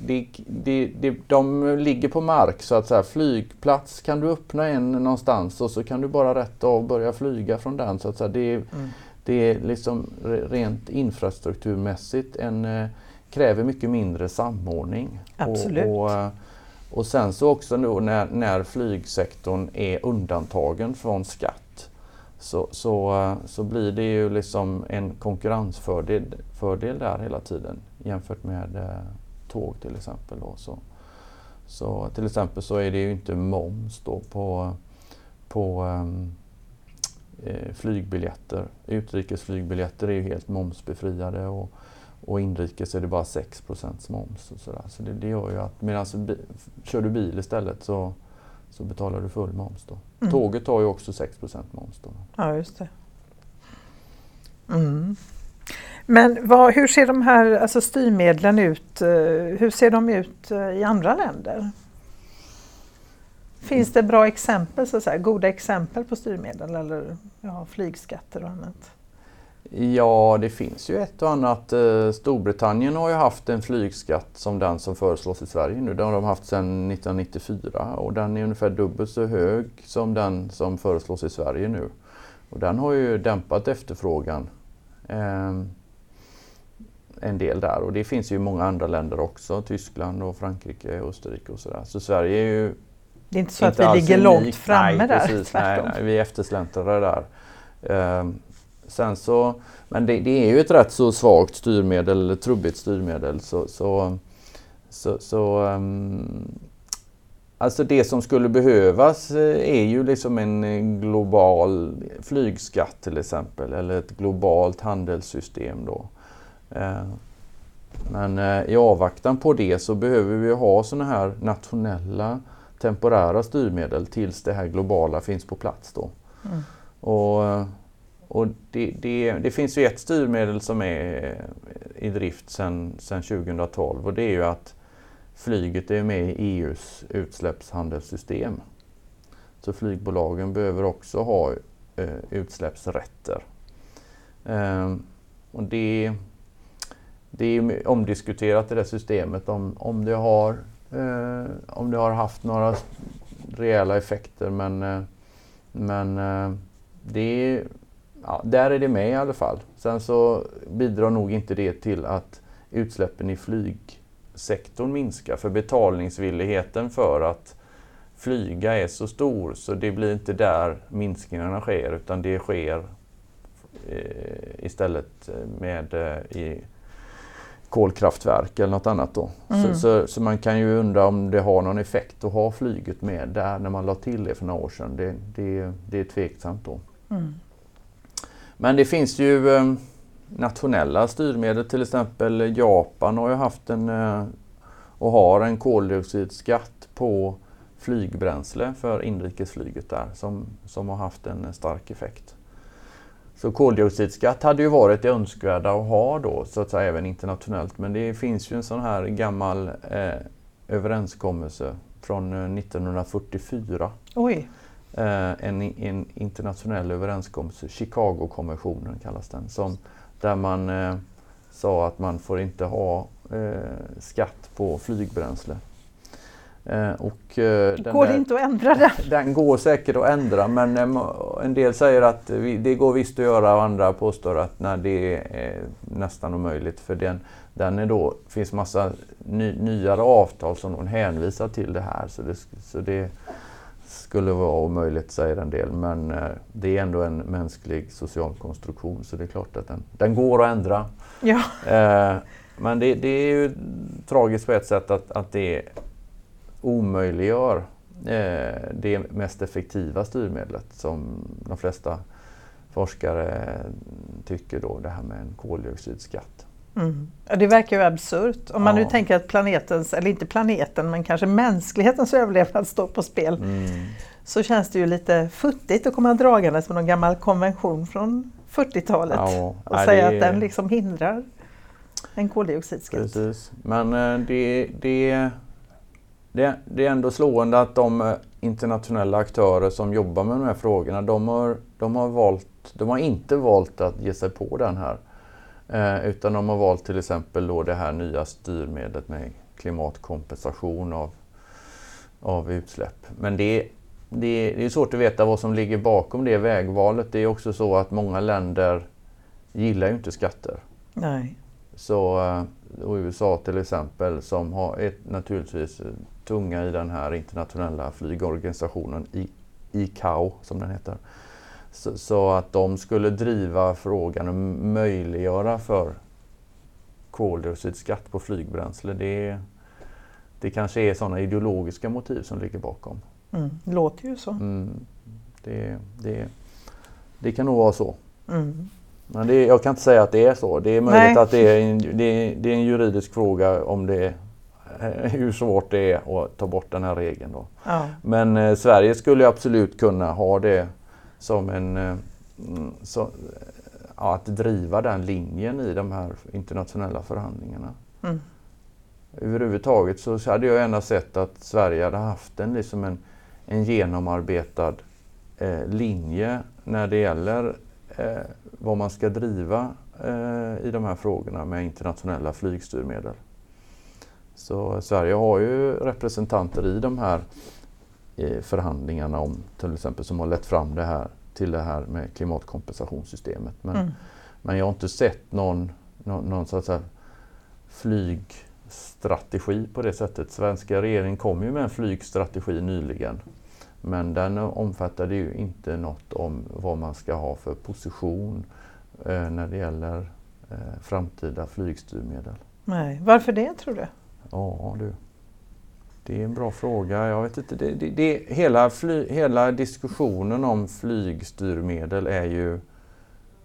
det, det, det, de ligger på mark så att säga. Flygplats kan du öppna en någonstans och så kan du bara rätt av börja flyga från den. Så att säga. Det, mm. det är liksom rent infrastrukturmässigt en, eh, kräver mycket mindre samordning. Absolut. Och, och, eh, och sen så också när, när flygsektorn är undantagen från skatt så, så, eh, så blir det ju liksom en konkurrensfördel fördel där hela tiden jämfört med tåg till exempel. Då, så, så till exempel så är det ju inte moms då på, på um, eh, flygbiljetter. Utrikesflygbiljetter är ju helt momsbefriade och, och inrikes är det bara 6 moms. Och så där. så det, det gör ju att medan kör du bil istället så, så betalar du full moms. Då. Mm. Tåget har ju också 6% moms. Då. Ja, just det. Mm. Men vad, hur ser de här alltså styrmedlen ut? Eh, hur ser de ut eh, i andra länder? Finns det bra exempel, så att säga, goda exempel på styrmedel eller ja, flygskatter och annat? Ja, det finns ju ett och annat. Eh, Storbritannien har ju haft en flygskatt som den som föreslås i Sverige nu. Den har de haft sedan 1994 och den är ungefär dubbelt så hög som den som föreslås i Sverige nu. Och den har ju dämpat efterfrågan. Ehm, en del där och det finns ju i många andra länder också. Tyskland och Frankrike och Österrike och sådär. Så Sverige är ju Det är inte så inte att vi ligger långt framme nej, där, precis, nej, nej, vi är eftersläntrare där. Um, sen så, men det, det, är ju ett rätt så svagt styrmedel, trubbigt styrmedel. Så, så, så, så um, Alltså det som skulle behövas eh, är ju liksom en global flygskatt till exempel eller ett globalt handelssystem då. Eh, men eh, i avvaktan på det så behöver vi ha sådana här nationella temporära styrmedel tills det här globala finns på plats. Då. Mm. Och, och det, det, det, finns ju ett styrmedel som är i drift sedan 2012 och det är ju att flyget är med i EUs utsläppshandelssystem. Så flygbolagen behöver också ha eh, utsläppsrätter. Eh, och det det är omdiskuterat i det systemet om, om, det har, eh, om det har haft några rejäla effekter men, eh, men eh, det är, ja, där är det med i alla fall. Sen så bidrar nog inte det till att utsläppen i flygsektorn minskar för betalningsvilligheten för att flyga är så stor så det blir inte där minskningarna sker utan det sker eh, istället eh, med eh, i kolkraftverk eller något annat då. Mm. Så, så, så, man kan ju undra om det har någon effekt att ha flyget med där när man la till det för några år sedan. Det, det, det är tveksamt då. Mm. Men det finns ju eh, nationella styrmedel, till exempel Japan har ju haft en eh, och har en koldioxidskatt på flygbränsle för inrikesflyget där som, som har haft en stark effekt. Så koldioxidskatt hade ju varit det önskvärda att ha då, så att säga, även internationellt. Men det finns ju en sån här gammal eh, överenskommelse från 1944. Eh, Oj. eh, en, en internationell överenskommelse, Chicago-konventionen kallas den, som, där man eh, sa att man får inte ha eh, skatt på flygbränsle. Eh, och, eh, går det inte att ändra den? *laughs* Den går säkert att ändra men eh, en del säger att det går visst att göra och andra påstår att nej, det är nästan omöjligt för den, den är då, finns massa ny, nyare avtal som hänvisar till det här så det, så det skulle vara omöjligt säger en del men det är ändå en mänsklig social konstruktion så det är klart att den, den går att ändra. Ja. men det, det är ju tragiskt på ett sätt att, att det omöjliggör eh, det mest effektiva styrmedlet som de flesta forskare tycker då, det här med en koldioxidskatt. Mm. Ja, det verkar ju absurt. Om man ja. nu tänker att planetens, eller inte planeten, men kanske mänsklighetens överlevnad står på spel. Mm. Så känns det ju lite futtigt att komma dragandes med någon gammal konvention från 40-talet ja, och nej, säga det... att den liksom hindrar en koldioxidskatt. Precis, men eh, det, det det, det, är ändå slående att de eh, internationella aktörer som jobbar med de här frågorna, de har, de har, valt, de har inte valt att ge sig på den här. Eh, utan de har valt till exempel då det här nya styrmedlet med klimatkompensation av, av utsläpp. Men det, det, det är svårt att veta vad som ligger bakom det vägvalet. Det är också så att många länder gillar ju inte skatter. Nej. Så eh, och USA till exempel som har ett, naturligtvis tunga i den här internationella flygorganisationen ICAO som den heter. Så, så, att de skulle driva frågan och möjliggöra för koldioxidskatt på flygbränsle. Det, det kanske är sådana ideologiska motiv som ligger bakom. Mm, låter ju så. Mm, det, det, det kan nog vara så. Mm. Men det, jag kan inte säga att det är så. Det är möjligt Nej. att det är, en, det, det är en juridisk fråga om det Eh, hur svårt det är att ta bort den här regeln. Då. Ja. Men eh, Sverige skulle absolut kunna ha det som en... Eh, så, ja, att driva den linjen i de här internationella förhandlingarna. Mm. Överhuvudtaget så hade jag gärna sett att Sverige hade haft en, liksom en, en genomarbetad eh, linje när det gäller eh, vad man ska driva eh, i de här frågorna med internationella flygstyrmedel. Så Sverige har ju representanter i de här eh, förhandlingarna om till exempel som har lett fram det här till det här med klimatkompensationssystemet. Men, mm. men jag har inte sett någon, någon, någon så att säga, flygstrategi på det sättet. Svenska regeringen kom ju med en flygstrategi nyligen. Men den omfattade ju inte något om vad man ska ha för position eh, när det gäller eh, framtida flygstyrmedel. Nej, varför det tror du? Ja du. Det är en bra fråga. Jag vet inte. Det, det, det, hela, fly, hela diskussionen om flygstyrmedel är ju,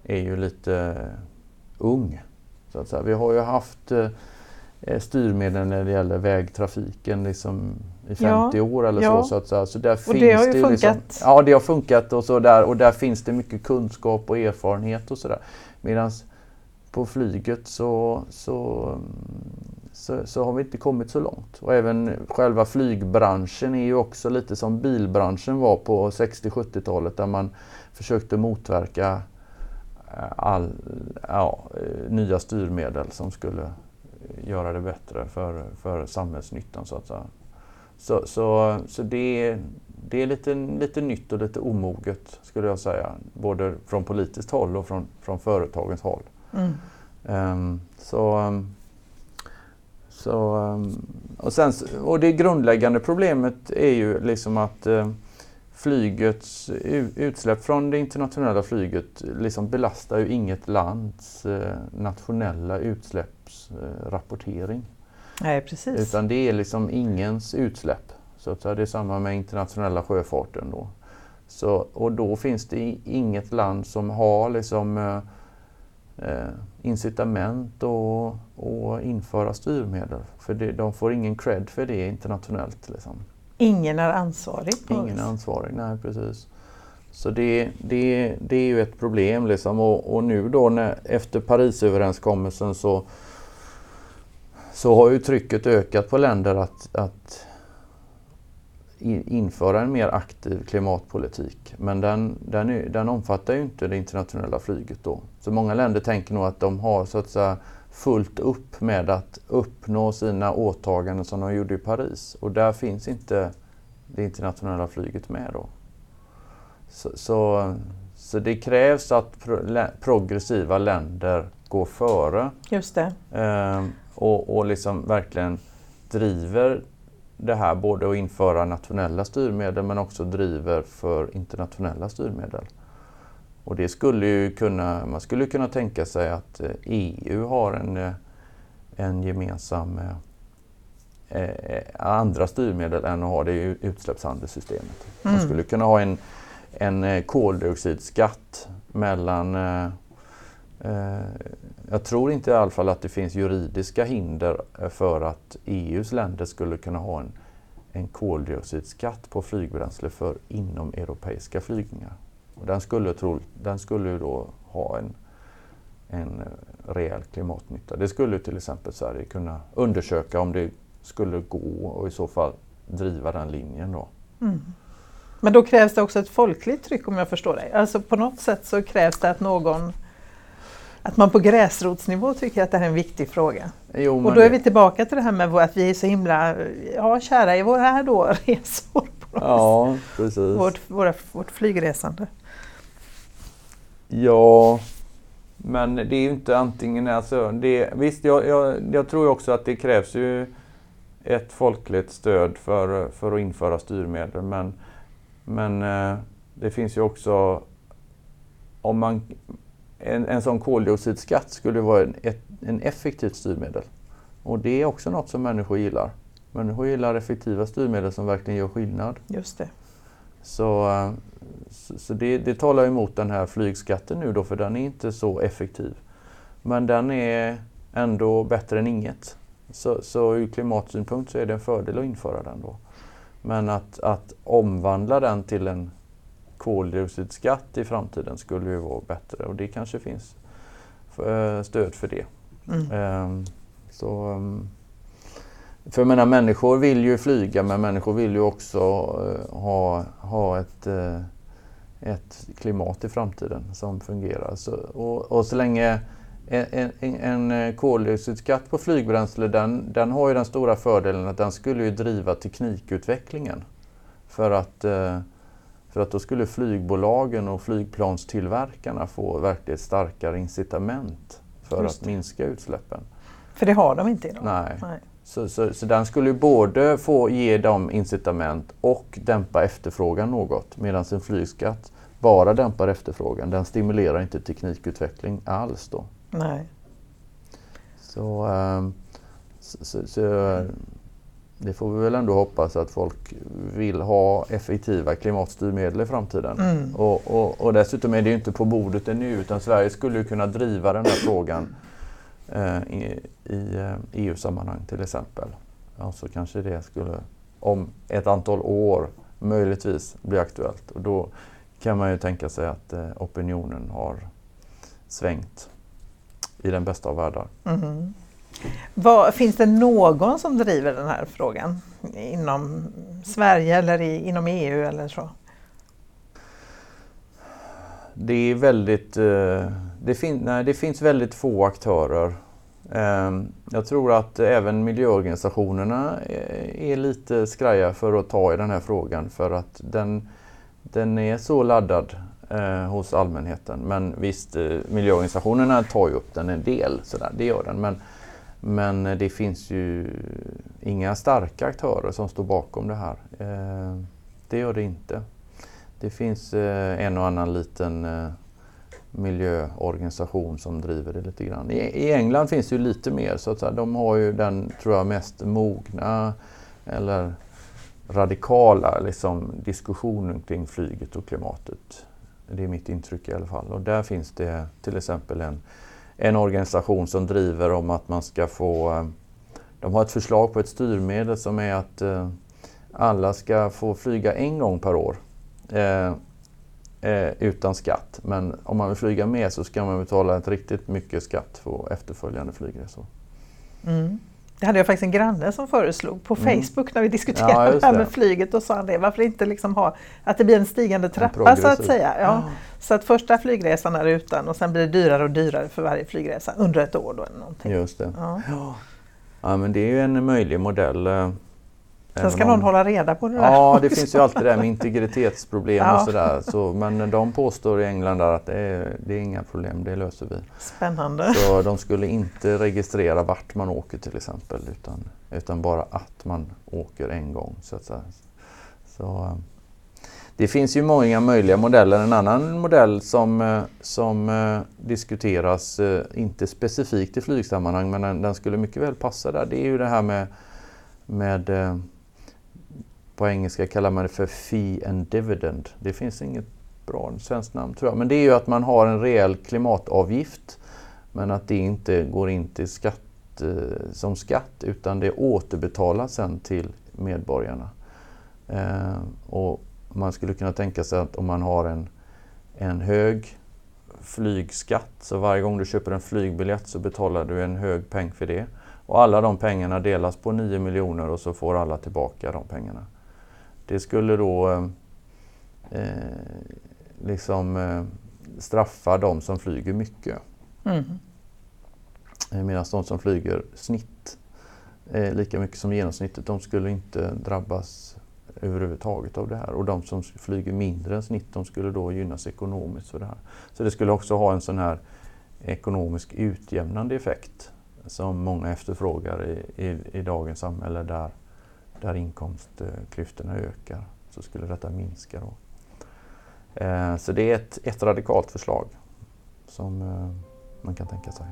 är ju lite ung. Så att säga. Vi har ju haft eh, styrmedel när det gäller vägtrafiken liksom i 50 ja, år eller ja. så. så, att så där och finns det har ju det funkat. Liksom, ja, det har funkat och så där och där finns det mycket kunskap och erfarenhet och sådär. Medan på flyget så, så så, så, har vi inte kommit så långt. Och även själva flygbranschen är ju också lite som bilbranschen var på 60-70-talet där man försökte motverka eh, all, ja, eh, nya styrmedel som skulle göra det bättre för, för samhällsnyttan så att säga. Så, så, så det, det är lite, lite nytt och lite omoget skulle jag säga. Både från politiskt håll och från, från företagens håll. Mm. Um, så um, så, ehm, och, sen, och det grundläggande problemet är ju liksom att eh, flygets utsläpp från det internationella flyget liksom belastar ju inget lands eh, nationella utsläppsrapportering. Nej, precis. Utan det är liksom ingens utsläpp. Så att det är samma med internationella sjöfarten då. Så, och då finns det inget land som har liksom eh, eh, incitament att, införa styrmedel. För det, de får ingen cred för det internationellt. Liksom. Ingen är ansvarig? Ingen är ansvarig, nej precis. Så det, det, det är ju ett problem liksom. och, och nu då när, efter Parisöverenskommelsen så, så har ju trycket ökat på länder att, att införa en mer aktiv klimatpolitik. Men den, den, är, den omfattar ju inte det internationella flyget då. Så många länder tänker nog att de har så att säga fullt upp med att uppnå sina åtaganden som de gjorde i Paris. Och där finns inte det internationella flyget med då. Så, så, så det krävs att pro, progressiva länder går före. Just det. Eh, och, och liksom verkligen driver det här både att införa nationella styrmedel men också driver för internationella styrmedel. Och det skulle ju kunna, man skulle kunna tänka sig att EU eh, har en, eh, en gemensam eh, eh, andra styrmedel än att ha det i utsläppshandelssystemet. Mm. Man skulle kunna ha en, en koldioxidskatt mellan Eh, jag tror inte i alla fall att det finns juridiska hinder eh, för att EUs länder skulle kunna ha en, en koldioxidskatt på flygbränsle för inom europeiska flygningar. Och den skulle, tro, den skulle då ha en, en eh, rejäl klimatnytta. Det skulle till exempel Sverige kunna undersöka om det skulle gå och i så fall driva den linjen då. Mm. Men då krävs det också ett folkligt tryck om jag förstår dig. Alltså på något sätt så krävs det att någon att man på gräsrotsnivå tycker att det här är en viktig fråga. Jo, och då är vi tillbaka till det här med att vi är så himla ja, kära i våra här då, *laughs* resor. Ja, precis. Vårt, våra, vårt flygresande. Ja, men det är ju inte antingen, alltså, det, visst jag, jag, jag tror också att det krävs ju ett folkligt stöd för, för att införa styrmedel men, men eh, det finns ju också om man, en, en sån koldioxidskatt skulle vara en, ett en effektivt styrmedel. Och det är också något som människor gillar. Människor gillar effektiva styrmedel som verkligen gör skillnad. Just det. Så, eh, så det, det talar emot den här flygskatten nu då, för den är inte så effektiv. Men den är ändå bättre än inget. Så, så ur klimatsynpunkt så är det en fördel att införa den då. Men att, att omvandla den till en koldioxidskatt i framtiden skulle ju vara bättre och det kanske finns eh, stöd för det. Mm. Ehm, så, ehm, för jag menar, människor vill ju flyga men människor vill ju också uh, ha, ha ett, uh, ett klimat i framtiden som fungerar. Så, och, och så länge en, en, en koldioxidskatt på flygbränsle den, den har ju den stora fördelen att den skulle ju driva teknikutvecklingen. För att, för att då skulle flygbolagen och flygplanstillverkarna få verkligt starkare incitament för att minska utsläppen. För det har de inte idag? Nej. Nej. Så, så, så den skulle både få ge dem incitament och dämpa efterfrågan något medan en flygskatt bara dämpar efterfrågan. Den stimulerar inte teknikutveckling alls då. Nej. Så, ähm, så, så, det får vi väl ändå hoppas att folk vill ha effektiva klimatstyrmedel i framtiden. Mm. Och, och, och, dessutom är det ju inte på bordet ännu utan Sverige skulle ju kunna driva den här frågan eh, i, i EU-sammanhang till exempel. Ja, så kanske det skulle om ett antal år möjligtvis bli aktuellt. Och då kan man ju tänka sig att eh, opinionen har svängt i den bästa av världar. Mm. Vad, finns det någon som driver den här frågan inom Sverige eller i, inom EU eller så? Det är väldigt, eh, det, fin, nej, det finns väldigt få aktörer. Ehm, jag tror att även miljöorganisationerna eh, är lite skraja för att ta i den här frågan för att den, den är så laddad eh, hos allmänheten. Men visst, miljöorganisationerna tar ju upp den en del, sådär, det gör den. Men, men eh, det finns ju inga starka aktörer som står bakom det här. Eh, det gör det inte. Det finns eh, en och annan liten eh, miljöorganisation som driver det lite grann. I, England finns det ju lite mer så att säga. De har ju den, tror jag, mest mogna eller radikala liksom, diskussionen kring flyget och klimatet. Det är mitt intryck i alla fall. Och där finns det till exempel en en organisation som driver om att man ska få... Eh, de har ett förslag på ett styrmedel som är att eh, alla ska få flyga en gång per år eh, eh, utan skatt. Men om man vill flyga mer så ska man betala ett riktigt mycket skatt på efterföljande flygresor. Mm. Det hade jag faktiskt en granne som föreslog på Mm. Facebook när vi diskuterade Ja, det här med flyget och sa han det. Varför inte liksom ha att det blir en stigande trappa så att säga. Ja. Så att första flygresan är utan och sen blir det dyrare och dyrare för varje flygresa under ett år. Då, eller någonting. Just det. Ja. Ja, men det är ju en möjlig modell. Sen ska om- någon hålla reda på det där. Ja, det finns ju alltid det här med integritetsproblem Ja. och sådär. Så, men de påstår i England där att det är, det är inga problem, det löser vi. Spännande. Så de skulle inte registrera vart man åker till exempel utan, utan bara att man åker en gång. Så att säga. Så, eh, det finns ju många möjliga modeller. En annan modell som, eh, som eh, diskuteras, inte specifikt i flygsammanhang men den, den skulle mycket väl passa där, det är ju det här med, med på engelska kallar man det för fee and dividend. Det finns inget bra svenskt namn tror jag. Men det är ju att man har en rejäl klimatavgift men att det inte går in till skatt, eh, som skatt utan det återbetalas sen till medborgarna. Eh, och man skulle kunna tänka sig att om man har en, en hög flygskatt så varje gång du köper en flygbiljett så betalar du en hög peng för det. Och alla de pengarna delas på 9 miljoner och så får alla tillbaka de pengarna. Det skulle då eh, eh, liksom eh, straffa de som flyger mycket. Mm. Eh, Medan de som flyger snitt eh, lika mycket som genomsnittet, de skulle inte drabbas överhuvudtaget av det här. Och de som flyger mindre än snitt, de skulle då gynnas ekonomiskt för det här. Så det skulle också ha en sån här ekonomisk utjämnande effekt som många efterfrågar i, i, i dagens samhälle där, där inkomstklyftorna ökar. Så skulle detta minska då. Eh, så det är ett, ett radikalt förslag som eh, man kan tänka sig.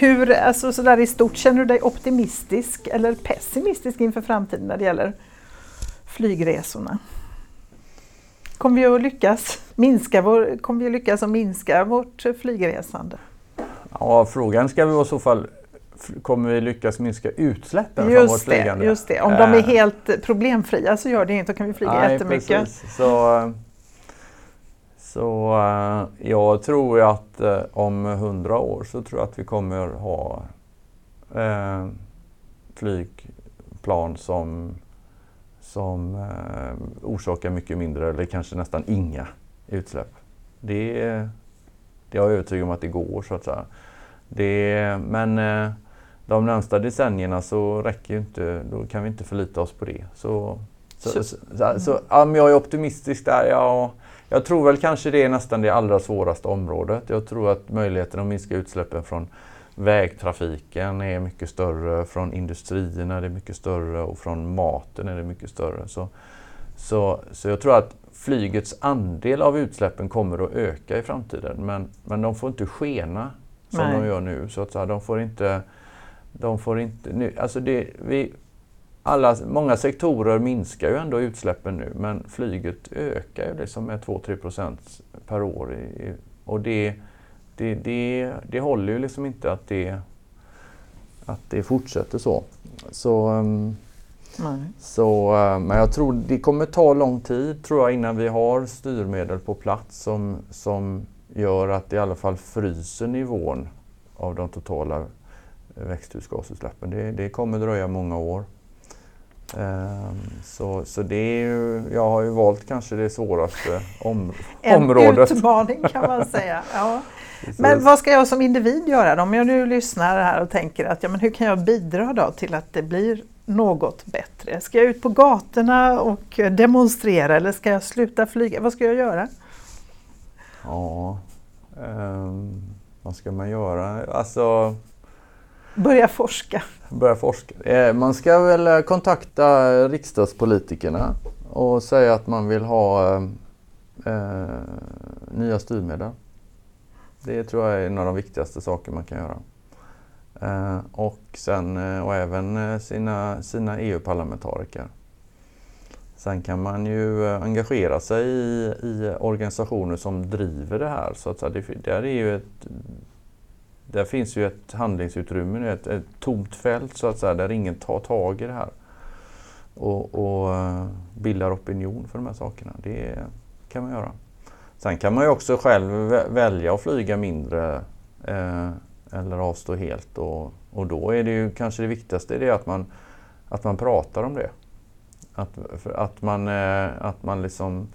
Hur, alltså sådär i stort, känner du dig optimistisk eller pessimistisk inför framtiden när det gäller flygresorna? Kommer vi att lyckas minska, vår, kommer vi att lyckas att minska vårt flygresande? Ja, frågan ska vi i så fall, kommer vi lyckas minska utsläppen från vårt Just det, flygande? just det. Om de är Eh, helt problemfria så gör det inget, då kan vi flyga nej, jättemycket. precis. Så, så eh, jag tror att eh, om hundra år så tror jag att vi kommer ha eh, flygplan som, som eh, orsakar mycket mindre eller kanske nästan inga utsläpp. Det, det är jag övertygad om att det går så att säga. Det, men eh, de närmsta decennierna så räcker ju inte, då kan vi inte förlita oss på det. Så, så, Så- så, så, ja, men jag är optimistisk där. Ja, jag tror väl kanske det är nästan det allra svåraste området. Jag tror att möjligheten att minska utsläppen från vägtrafiken är mycket större, från industrierna är det mycket större och från maten är det mycket större. Så, så, så jag tror att flygets andel av utsläppen kommer att öka i framtiden men, men de får inte skena som Nej. de gör nu. Så att säga, de får inte... De får inte nu, alltså det, vi, alla, många sektorer minskar ju ändå utsläppen nu men flyget ökar ju liksom med 2-3 procent per år. I, och det, det, det, det håller ju liksom inte att det, att det fortsätter så. Så, ehm, Nej. så, eh, men jag tror det kommer ta lång tid tror jag innan vi har styrmedel på plats som, som gör att det i alla fall fryser nivån av de totala växthusgasutsläppen. Det, det kommer dröja många år. Ehm, Så, så det är ju, jag har ju valt kanske det svåraste om, En området. utmaning kan man *laughs* säga. Ja. Men vad ska jag som individ göra då? Om jag nu lyssnar här och tänker att ja, men hur kan jag bidra då till att det blir något bättre? Ska jag ut på gatorna och demonstrera eller ska jag sluta flyga? Vad ska jag göra? Ja, ehm, vad ska man göra? Alltså, Börja forska. Börja forska. Eh, man ska väl eh, kontakta riksdagspolitikerna och säga att man vill ha eh, eh, nya styrmedel. Det tror jag är en av de viktigaste saker man kan göra. Eh, och, sen, och även sina, sina EU-parlamentariker. Sen kan man ju engagera sig i, i organisationer som driver det här. Så att. Det, där, är ju ett, där finns ju ett handlingsutrymme, ett, ett tomt fält så att säga, där ingen tar tag i det här och, och eh, bildar opinion för de här sakerna. Det kan man göra. Sen kan man ju också själv välja att flyga mindre eh, eller avstå helt. Och, och då är det ju kanske det viktigaste det att man, att man pratar om det. Att, att, man, eh, att man liksom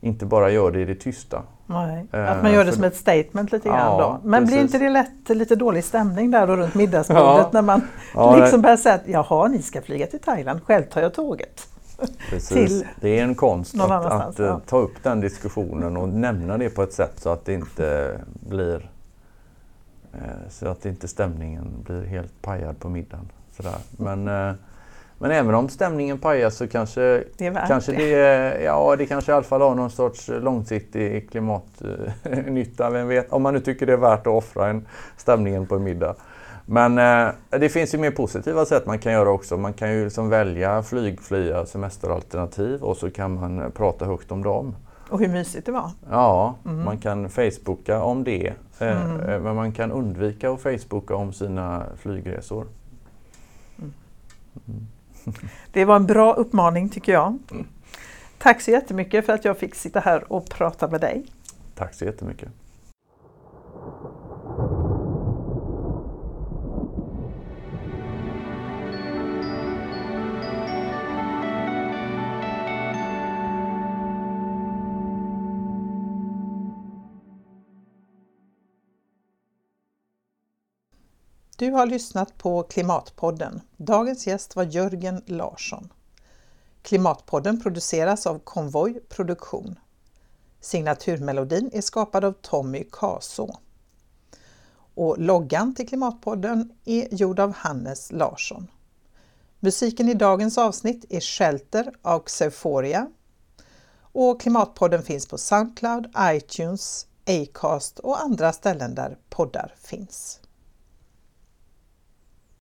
inte bara gör det i det tysta. Nej, eh, att man gör det som ett statement lite grann ja, då. Men precis. blir inte det lätt lite dålig stämning där runt middagsbordet ja. när man ja, liksom börjar säga att jaha, ni ska flyga till Thailand, själv tar jag tåget. *laughs* Precis. det är en konst att, att ja. ta upp den diskussionen och nämna det på ett sätt så att det inte blir Eh, så att inte stämningen blir helt pajad på middagen. Sådär. Men, eh, men även om stämningen pajas så kanske det, kanske det, ja, det kanske i alla fall har någon sorts långsiktig klimatnytta. Vem vet? Om man nu tycker det är värt att offra en stämningen på en middag. Men eh, det finns ju mer positiva sätt man kan göra också. Man kan ju liksom välja flygfria semesteralternativ och så kan man prata högt om dem. Och hur mysigt det var. Ja, mm. man kan Facebooka om det. Eh, mm. Eh, men man kan undvika att Facebooka om sina flygresor. Mm. Det var en bra uppmaning tycker jag. Tack så jättemycket för att jag fick sitta här och prata med dig. Tack så jättemycket. Du har lyssnat på Klimatpodden. Dagens gäst var Jörgen Larsson. Klimatpodden produceras av Konvoj Produktion. Signaturmelodin är skapad av Tommy Kaså. Och loggan till Klimatpodden är gjord av Hannes Larsson. Musiken i dagens avsnitt är Shelter av Xeuphoria. Och Klimatpodden finns på Soundcloud, iTunes, Acast och andra ställen där poddar finns.